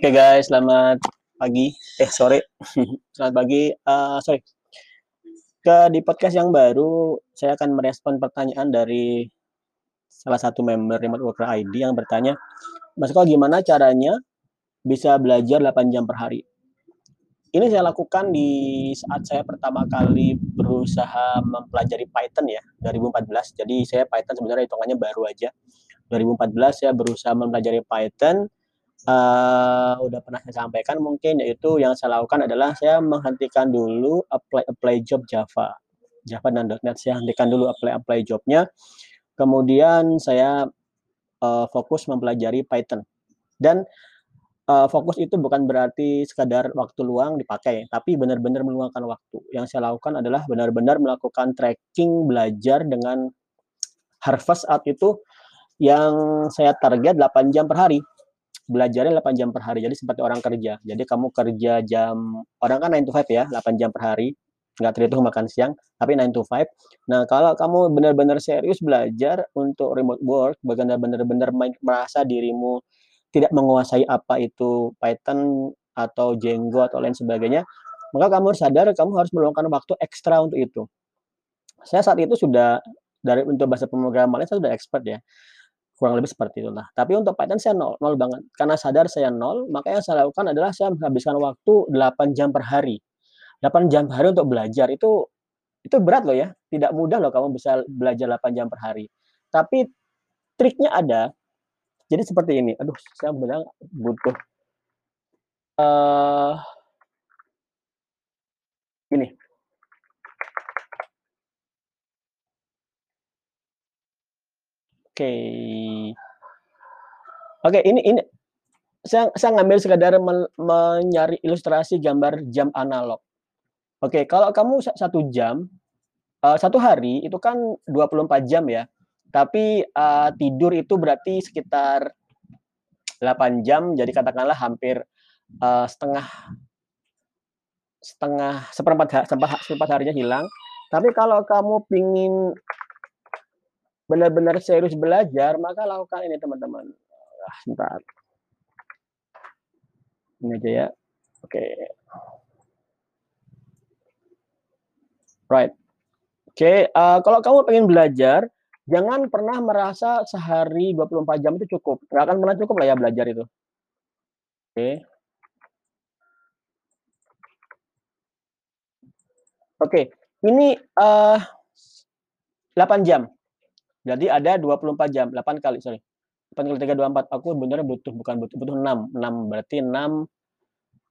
Oke guys, selamat pagi. Eh sore, selamat pagi. Uh, sorry. Ke di podcast yang baru, saya akan merespon pertanyaan dari salah satu member Remote Worker ID yang bertanya, Mas Ko gimana caranya bisa belajar 8 jam per hari? Ini saya lakukan di saat saya pertama kali berusaha mempelajari Python ya, 2014. Jadi saya Python sebenarnya hitungannya baru aja. 2014 saya berusaha mempelajari Python uh, udah pernah saya sampaikan mungkin yaitu yang saya lakukan adalah saya menghentikan dulu apply apply job Java. Java dan .NET saya hentikan dulu apply apply jobnya. Kemudian saya uh, fokus mempelajari Python. Dan uh, fokus itu bukan berarti sekadar waktu luang dipakai tapi benar-benar meluangkan waktu. Yang saya lakukan adalah benar-benar melakukan tracking belajar dengan Harvest Art itu yang saya target 8 jam per hari belajarnya 8 jam per hari. Jadi seperti orang kerja. Jadi kamu kerja jam orang kan 9 to 5 ya, 8 jam per hari. Nggak terhitung makan siang, tapi 9 to 5. Nah, kalau kamu benar-benar serius belajar untuk remote work, benar-benar merasa dirimu tidak menguasai apa itu Python atau Django atau lain sebagainya, maka kamu harus sadar kamu harus meluangkan waktu ekstra untuk itu. Saya saat itu sudah dari untuk bahasa pemrograman saya sudah expert ya kurang lebih seperti itulah. Tapi untuk Python saya nol, nol banget. Karena sadar saya nol, maka yang saya lakukan adalah saya menghabiskan waktu 8 jam per hari. 8 jam per hari untuk belajar itu itu berat loh ya. Tidak mudah loh kamu bisa belajar 8 jam per hari. Tapi triknya ada. Jadi seperti ini. Aduh, saya bilang butuh uh, ini. Oke. Oke, ini ini saya saya ngambil sekadar men, mencari ilustrasi gambar jam analog. Oke, kalau kamu satu jam, uh, satu hari itu kan 24 jam ya. Tapi uh, tidur itu berarti sekitar 8 jam, jadi katakanlah hampir uh, setengah setengah seperempat seperempat, seperempat harinya hilang. Tapi kalau kamu pingin benar-benar serius belajar, maka lakukan ini teman-teman. Ah, sebentar. Ini aja ya. Oke. Okay. Right. Oke, okay, uh, kalau kamu pengen belajar, jangan pernah merasa sehari 24 jam itu cukup. Nggak akan pernah cukup lah ya belajar itu. Oke. Okay. Oke, okay. ini uh, 8 jam. Jadi ada 24 jam, 8 kali, sorry. 8 kali 3, 24. Aku benar butuh, bukan butuh, butuh 6. 6 berarti 6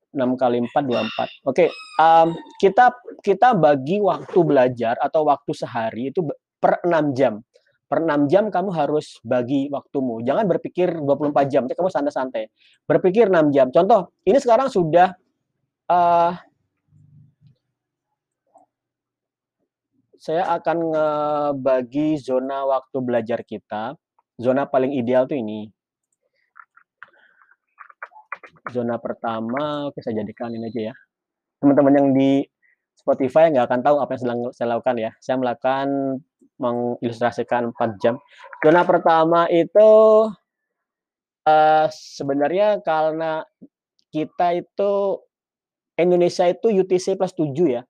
6 kali 4, 24. Oke, kita kita bagi waktu belajar atau waktu sehari itu per 6 jam. Per 6 jam kamu harus bagi waktumu. Jangan berpikir 24 jam, kamu santai-santai. Berpikir 6 jam. Contoh, ini sekarang sudah uh, saya akan ngebagi zona waktu belajar kita. Zona paling ideal tuh ini. Zona pertama, oke saya jadikan ini aja ya. Teman-teman yang di Spotify nggak akan tahu apa yang sedang saya lakukan ya. Saya melakukan mengilustrasikan 4 jam. Zona pertama itu uh, sebenarnya karena kita itu Indonesia itu UTC plus 7 ya.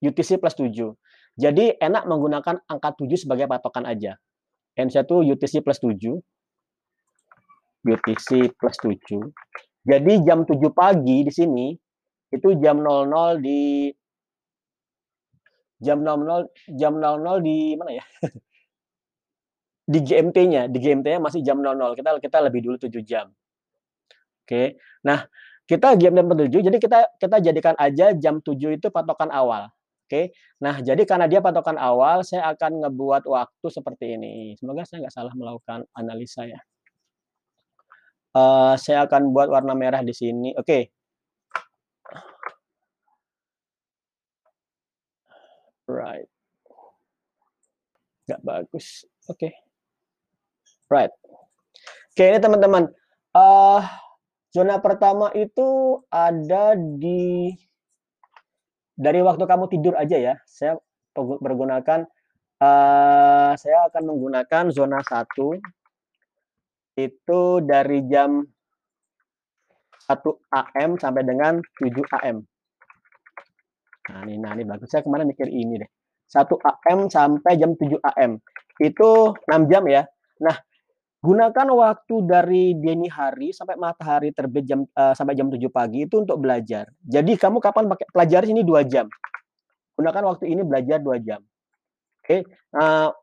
UTC plus 7. Jadi enak menggunakan angka 7 sebagai patokan aja. N1 UTC plus 7. UTC plus 7. Jadi jam 7 pagi di sini itu jam 00 di jam 00 jam 00 di mana ya? di GMT-nya, di GMT-nya masih jam 00. Kita kita lebih dulu 7 jam. Oke. Nah, kita GMT 7 jadi kita kita jadikan aja jam 7 itu patokan awal. Oke. Nah, jadi karena dia patokan awal, saya akan ngebuat waktu seperti ini. Semoga saya nggak salah melakukan analisa ya. Uh, saya akan buat warna merah di sini. Oke. Right. Nggak bagus. Oke. Right. Oke, ini teman-teman. Uh, zona pertama itu ada di dari waktu kamu tidur aja ya, saya menggunakan uh, saya akan menggunakan zona 1 itu dari jam AM sampai dengan 7 AM. Nah, ini, nah, ini bagus. Saya kemarin mikir ini deh. 1 AM sampai jam 7 AM. Itu 6 jam ya. Nah, gunakan waktu dari dini hari sampai matahari terbit jam uh, sampai jam 7 pagi itu untuk belajar. Jadi kamu kapan pakai pelajari ini 2 jam. Gunakan waktu ini belajar 2 jam. Oke. Okay. Nah,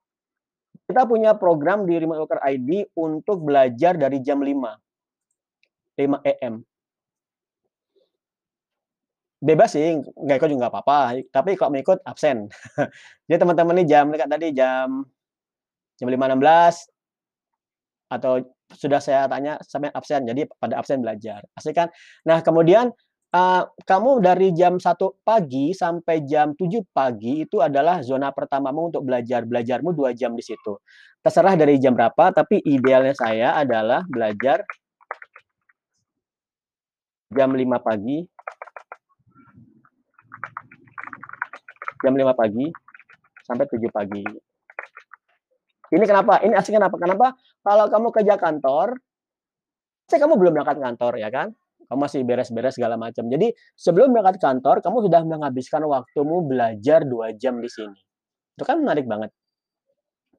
kita punya program di Remote Worker ID untuk belajar dari jam 5. 5 AM bebas sih, nggak ikut juga nggak apa-apa. Tapi kalau mau ikut absen. Jadi teman-teman ini jam dekat tadi jam jam 5.16 atau sudah saya tanya sampai absen. Jadi pada absen belajar. Asik kan? Nah, kemudian uh, kamu dari jam 1 pagi sampai jam 7 pagi itu adalah zona pertamamu untuk belajar. Belajarmu dua jam di situ. Terserah dari jam berapa, tapi idealnya saya adalah belajar jam 5 pagi jam 5 pagi sampai 7 pagi. Ini kenapa? Ini asik kenapa? Kenapa? Kalau kamu kerja kantor, saya kamu belum berangkat kantor ya kan? Kamu masih beres-beres segala macam. Jadi sebelum berangkat kantor, kamu sudah menghabiskan waktumu belajar dua jam di sini. Itu kan menarik banget.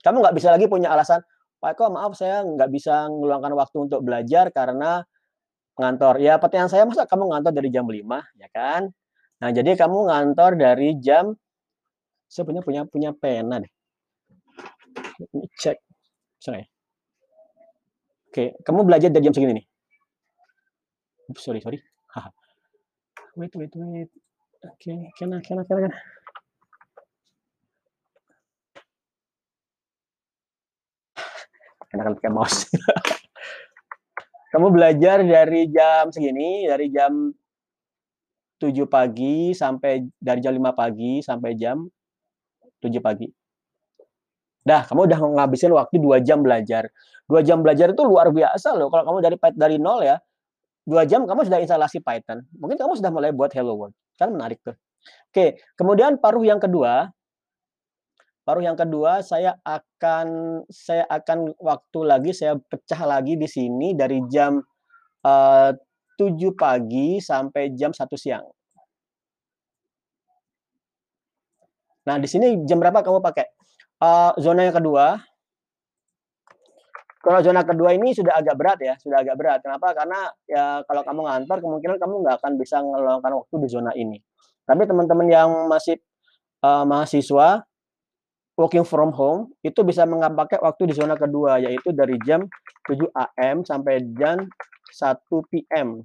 Kamu nggak bisa lagi punya alasan, Pak Eko maaf saya nggak bisa meluangkan waktu untuk belajar karena ngantor. Ya pertanyaan saya masa kamu ngantor dari jam 5 ya kan? Nah jadi kamu ngantor dari jam saya punya punya punya pena deh. Ini cek. Sorry. Oke, kamu belajar dari jam segini nih. Oops, sorry, sorry. wait, wait, wait. Oke, okay. kena, kena, kena, kena. Enakan pakai mouse. kamu belajar dari jam segini, dari jam 7 pagi sampai dari jam 5 pagi sampai jam 7 pagi. Dah, kamu udah ngabisin waktu 2 jam belajar. 2 jam belajar itu luar biasa loh. Kalau kamu dari dari nol ya, 2 jam kamu sudah instalasi Python. Mungkin kamu sudah mulai buat Hello World. Kan menarik tuh. Oke, kemudian paruh yang kedua, paruh yang kedua saya akan saya akan waktu lagi saya pecah lagi di sini dari jam uh, 7 pagi sampai jam 1 siang. Nah, di sini jam berapa kamu pakai? Uh, zona yang kedua. Kalau zona kedua ini sudah agak berat ya, sudah agak berat. Kenapa? Karena ya kalau kamu ngantor, kemungkinan kamu nggak akan bisa ngeluangkan waktu di zona ini. Tapi teman-teman yang masih uh, mahasiswa, working from home, itu bisa pakai waktu di zona kedua, yaitu dari jam 7 AM sampai jam 1 PM.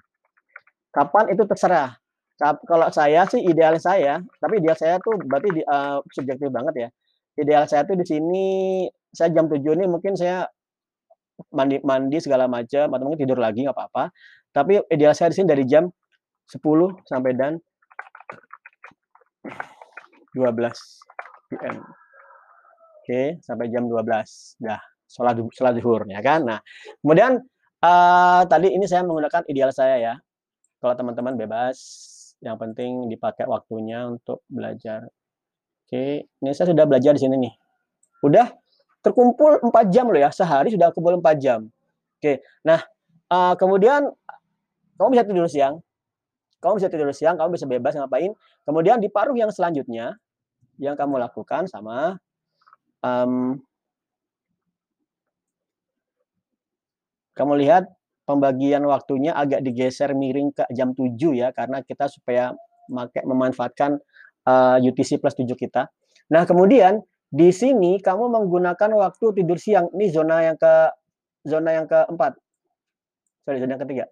Kapan itu terserah kalau saya sih ideal saya, tapi ideal saya tuh berarti di, uh, subjektif banget ya. Ideal saya tuh di sini saya jam 7 ini mungkin saya mandi mandi segala macam atau mungkin tidur lagi nggak apa-apa. Tapi ideal saya di sini dari jam 10 sampai dan 12 PM. Oke, sampai jam 12. Dah, sholat sholat zuhur ya kan. Nah, kemudian uh, tadi ini saya menggunakan ideal saya ya. Kalau teman-teman bebas yang penting dipakai waktunya untuk belajar. Oke, ini saya sudah belajar di sini nih. Udah terkumpul 4 jam loh ya, sehari sudah kumpul 4 jam. Oke, nah uh, kemudian kamu bisa tidur siang, kamu bisa tidur siang, kamu bisa bebas ngapain. Kemudian di paruh yang selanjutnya, yang kamu lakukan sama um, kamu lihat pembagian waktunya agak digeser miring ke jam 7 ya karena kita supaya memanfaatkan uh, eh, UTC plus 7 kita. Nah, kemudian di sini kamu menggunakan waktu tidur siang. Ini zona yang ke zona yang keempat. Sorry, zona yang ketiga.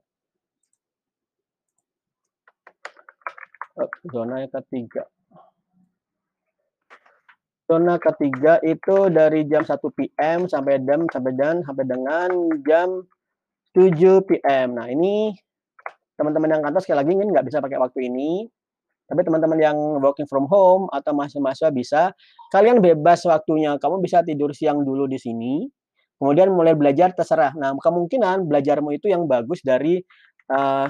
Oh, zona yang ketiga. Zona ketiga itu dari jam 1 PM sampai jam sampai dan sampai dengan jam 7 PM. Nah, ini teman-teman yang kantor sekali lagi ini nggak bisa pakai waktu ini. Tapi teman-teman yang working from home atau mahasiswa bisa, kalian bebas waktunya. Kamu bisa tidur siang dulu di sini, kemudian mulai belajar terserah. Nah, kemungkinan belajarmu itu yang bagus dari uh. Ah?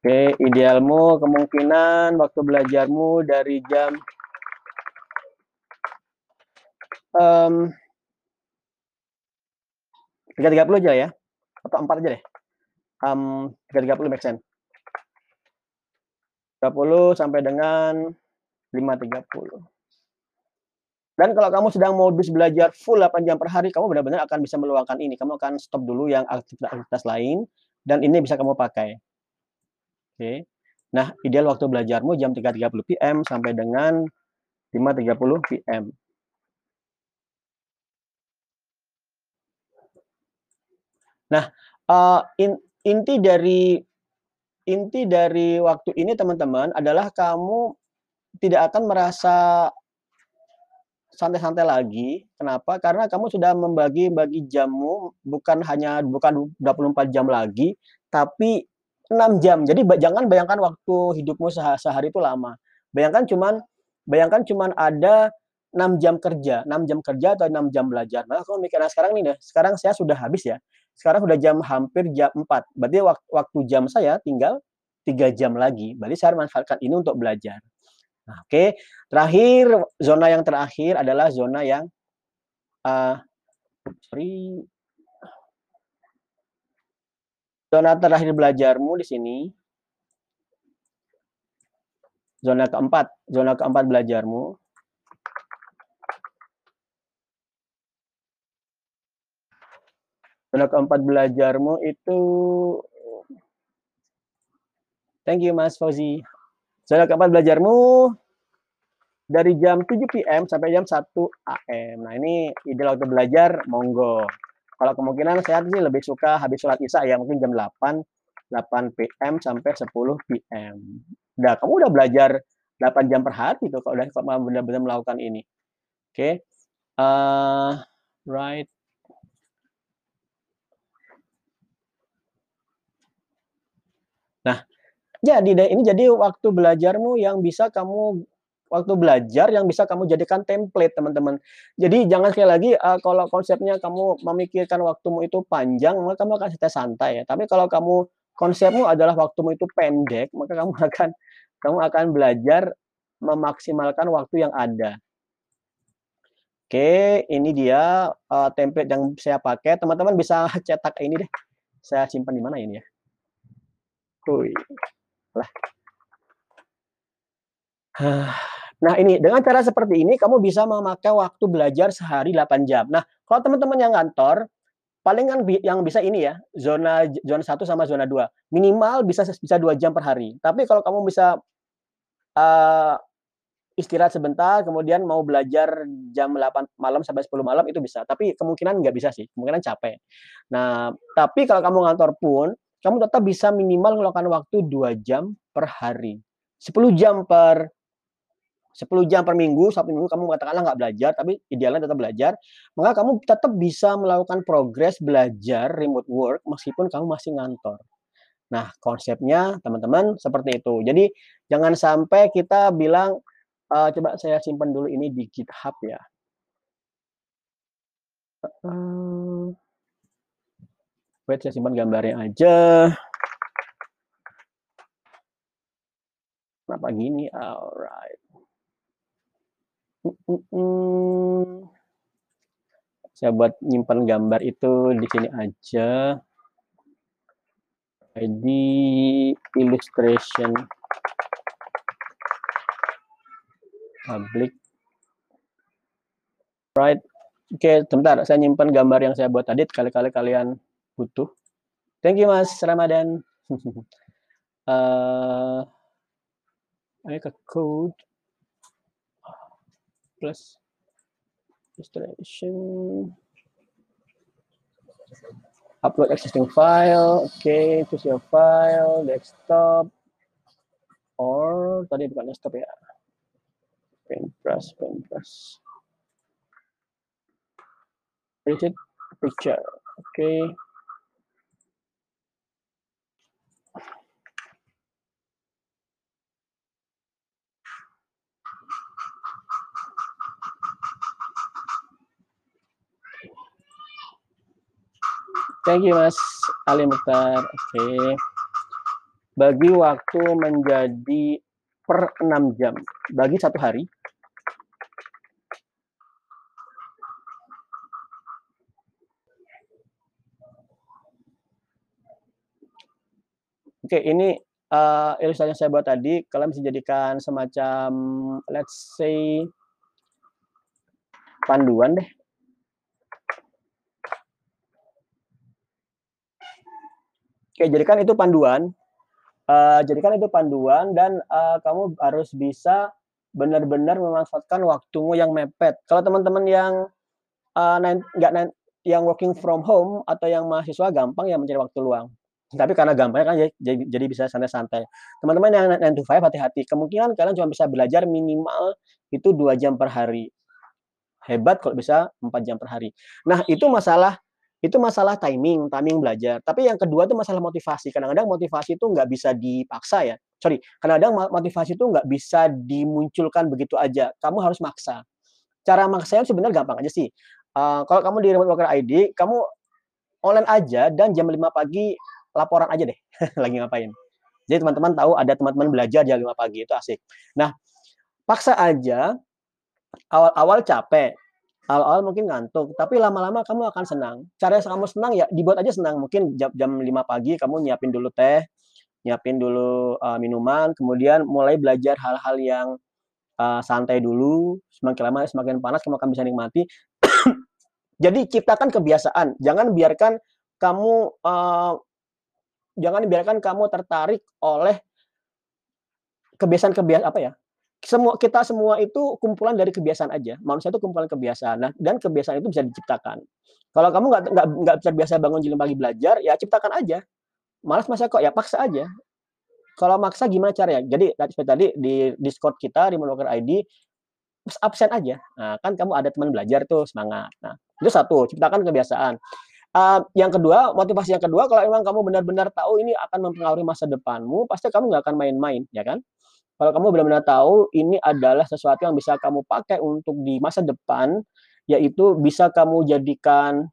Oke, idealmu kemungkinan waktu belajarmu dari jam um, 3.30 aja ya, atau 4 aja deh. Um, 3.30 make sense. 30 sampai dengan 5.30. Dan kalau kamu sedang modus belajar full 8 jam per hari, kamu benar-benar akan bisa meluangkan ini. Kamu akan stop dulu yang aktivitas-aktivitas lain, dan ini bisa kamu pakai. Oke. Nah, ideal waktu belajarmu jam 3.30 PM sampai dengan 5.30 PM. Nah, uh, in, inti dari inti dari waktu ini teman-teman adalah kamu tidak akan merasa santai-santai lagi. Kenapa? Karena kamu sudah membagi-bagi jammu bukan hanya bukan 24 jam lagi, tapi 6 jam. Jadi jangan bayangkan waktu hidupmu sehari itu lama. Bayangkan cuman bayangkan cuman ada 6 jam kerja, 6 jam kerja atau 6 jam belajar. Maka kamu mikir, nah sekarang nih deh, sekarang saya sudah habis ya. Sekarang sudah jam hampir jam 4. Berarti waktu, waktu jam saya tinggal 3 jam lagi. Berarti saya manfaatkan ini untuk belajar. Nah, oke. Okay. Terakhir, zona yang terakhir adalah zona yang uh, sorry, Zona terakhir belajarmu di sini. Zona keempat, zona keempat belajarmu. Zona keempat belajarmu itu Thank you Mas Fauzi. Zona keempat belajarmu dari jam 7 PM sampai jam 1 AM. Nah, ini ide waktu belajar, monggo. Kalau kemungkinan saya sih lebih suka habis sholat isya ya mungkin jam 8 8 PM sampai 10 PM. Udah kamu udah belajar 8 jam per hari tuh kalau udah benar-benar melakukan ini. Oke. Okay. Uh, right. Nah, jadi ini jadi waktu belajarmu yang bisa kamu waktu belajar yang bisa kamu jadikan template teman-teman. Jadi jangan sekali lagi uh, kalau konsepnya kamu memikirkan waktumu itu panjang, maka kamu akan santai ya. Tapi kalau kamu konsepmu adalah waktumu itu pendek, maka kamu akan kamu akan belajar memaksimalkan waktu yang ada. Oke, ini dia uh, template yang saya pakai. Teman-teman bisa cetak ini deh. Saya simpan di mana ini ya? Wih. Lah. Nah, ini dengan cara seperti ini kamu bisa memakai waktu belajar sehari 8 jam. Nah, kalau teman-teman yang ngantor, paling kan yang bisa ini ya, zona zona 1 sama zona 2. Minimal bisa bisa 2 jam per hari. Tapi kalau kamu bisa uh, istirahat sebentar, kemudian mau belajar jam 8 malam sampai 10 malam itu bisa. Tapi kemungkinan nggak bisa sih, kemungkinan capek. Nah, tapi kalau kamu ngantor pun, kamu tetap bisa minimal melakukan waktu 2 jam per hari. 10 jam per 10 jam per minggu, satu minggu kamu katakanlah nggak belajar, tapi idealnya tetap belajar, maka kamu tetap bisa melakukan progres belajar remote work meskipun kamu masih ngantor. Nah, konsepnya teman-teman seperti itu. Jadi jangan sampai kita bilang, uh, coba saya simpan dulu ini di GitHub ya. Uh, wait, saya simpan gambarnya aja. Kenapa gini? Alright. Saya buat nyimpan gambar itu di sini aja. ID illustration public. Right. Oke, sebentar. Saya nyimpan gambar yang saya buat tadi. Kali-kali kalian butuh. Thank you, Mas Ramadan. uh, ini ke code plus installation. Upload existing file okay choose your file desktop or tadi bukan desktop ya. Paintbrush paintbrush edit picture okay Thank you Mas Ali Mukhtar. Oke. Okay. bagi waktu menjadi per 6 jam. Bagi satu hari, Oke, ini uh, ilustrasi yang saya buat tadi, kalian bisa jadikan semacam let's say panduan deh. Oke, jadikan itu panduan. Uh, jadikan itu panduan dan uh, kamu harus bisa benar-benar memanfaatkan waktumu yang mepet. Kalau teman-teman yang uh, nggak yang working from home atau yang mahasiswa gampang ya mencari waktu luang. Tapi karena gampang kan jadi, jadi bisa santai-santai. Teman-teman yang 9 to 5 hati-hati. Kemungkinan kalian cuma bisa belajar minimal itu dua jam per hari. Hebat kalau bisa 4 jam per hari. Nah, itu masalah itu masalah timing, timing belajar. Tapi yang kedua itu masalah motivasi. Kadang-kadang motivasi itu nggak bisa dipaksa ya. Sorry, kadang-kadang motivasi itu nggak bisa dimunculkan begitu aja. Kamu harus maksa. Cara maksanya sebenarnya gampang aja sih. Uh, kalau kamu di remote worker ID, kamu online aja dan jam 5 pagi laporan aja deh lagi ngapain. Jadi teman-teman tahu ada teman-teman belajar jam 5 pagi itu asik. Nah, paksa aja awal-awal capek, awal-awal mungkin ngantuk, tapi lama-lama kamu akan senang. Cara kamu senang ya dibuat aja senang. Mungkin jam, jam 5 pagi kamu nyiapin dulu teh, nyiapin dulu uh, minuman, kemudian mulai belajar hal-hal yang uh, santai dulu. Semakin lama semakin panas kamu akan bisa nikmati. Jadi ciptakan kebiasaan, jangan biarkan kamu uh, jangan biarkan kamu tertarik oleh kebiasaan-kebiasaan apa ya? Semua kita semua itu kumpulan dari kebiasaan aja. Manusia itu kumpulan kebiasaan. Nah, dan kebiasaan itu bisa diciptakan. Kalau kamu nggak nggak nggak terbiasa bangun jam pagi belajar, ya ciptakan aja. Malas masa kok ya paksa aja. Kalau maksa gimana cara ya? Jadi seperti tadi di Discord kita di Monoker ID absen aja. Nah, kan kamu ada teman belajar tuh semangat. Nah, itu satu, ciptakan kebiasaan. Uh, yang kedua, motivasi yang kedua, kalau memang kamu benar-benar tahu ini akan mempengaruhi masa depanmu, pasti kamu nggak akan main-main, ya kan? Kalau kamu benar-benar tahu ini adalah sesuatu yang bisa kamu pakai untuk di masa depan, yaitu bisa kamu jadikan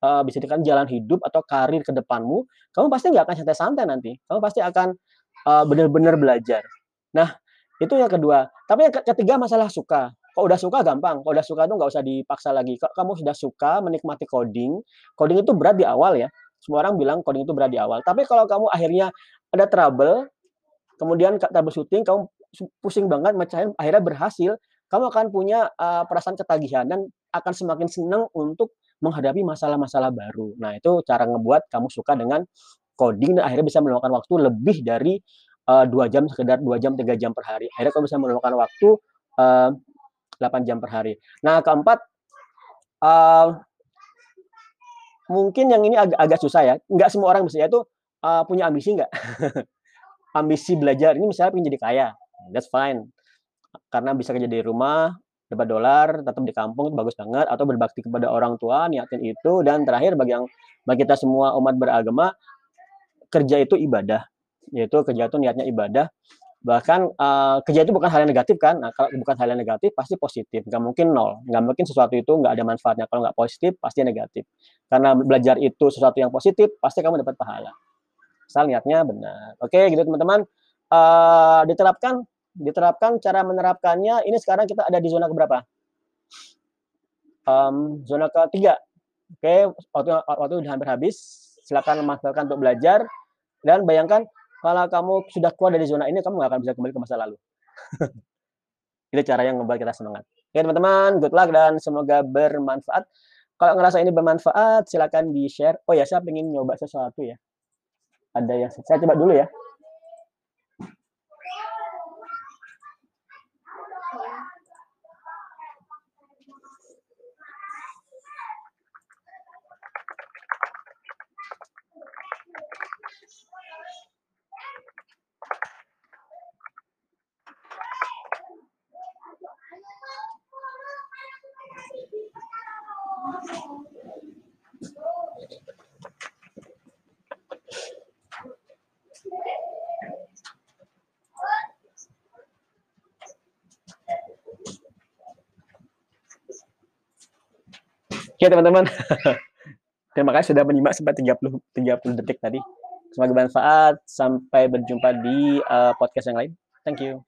uh, bisa jadikan jalan hidup atau karir ke depanmu, kamu pasti nggak akan santai-santai nanti. Kamu pasti akan uh, benar-benar belajar. Nah, itu yang kedua. Tapi yang ketiga masalah suka. Kalau udah suka gampang, kalau udah suka itu nggak usah dipaksa lagi. Kalau kamu sudah suka menikmati coding, coding itu berat di awal ya. Semua orang bilang coding itu berat di awal. Tapi kalau kamu akhirnya ada trouble, kemudian troubleshooting, kamu pusing banget mecahin, akhirnya berhasil, kamu akan punya uh, perasaan ketagihan dan akan semakin senang untuk menghadapi masalah-masalah baru. Nah, itu cara ngebuat kamu suka dengan coding dan akhirnya bisa meluangkan waktu lebih dari uh, dua jam sekedar dua jam tiga jam per hari. Akhirnya kamu bisa meluangkan waktu uh, 8 jam per hari. Nah, keempat, uh, mungkin yang ini agak, agak susah ya. Nggak semua orang bisa itu uh, punya ambisi nggak? ambisi belajar ini misalnya ingin jadi kaya, that's fine. Karena bisa kerja di rumah, dapat dolar, tetap di kampung bagus banget. Atau berbakti kepada orang tua, niatin itu. Dan terakhir bagi yang bagi kita semua umat beragama, kerja itu ibadah. Yaitu kerja itu niatnya ibadah bahkan uh, kerja itu bukan hal yang negatif kan nah kalau bukan hal yang negatif pasti positif nggak mungkin nol nggak mungkin sesuatu itu nggak ada manfaatnya kalau nggak positif pasti negatif karena belajar itu sesuatu yang positif pasti kamu dapat pahala asal niatnya benar oke gitu teman-teman uh, diterapkan diterapkan cara menerapkannya ini sekarang kita ada di zona keberapa um, zona ketiga oke waktu waktu udah hampir habis silakan manfaatkan untuk belajar dan bayangkan kalau kamu sudah keluar dari zona ini, kamu nggak akan bisa kembali ke masa lalu. itu cara yang membuat kita semangat. Oke teman-teman, good luck dan semoga bermanfaat. Kalau ngerasa ini bermanfaat, silakan di-share. Oh ya, saya ingin nyoba sesuatu ya. Ada yang saya coba dulu ya. Oke teman-teman, terima kasih sudah menyimak sampai 30 30 detik tadi. Semoga bermanfaat. Sampai berjumpa di uh, podcast yang lain. Thank you.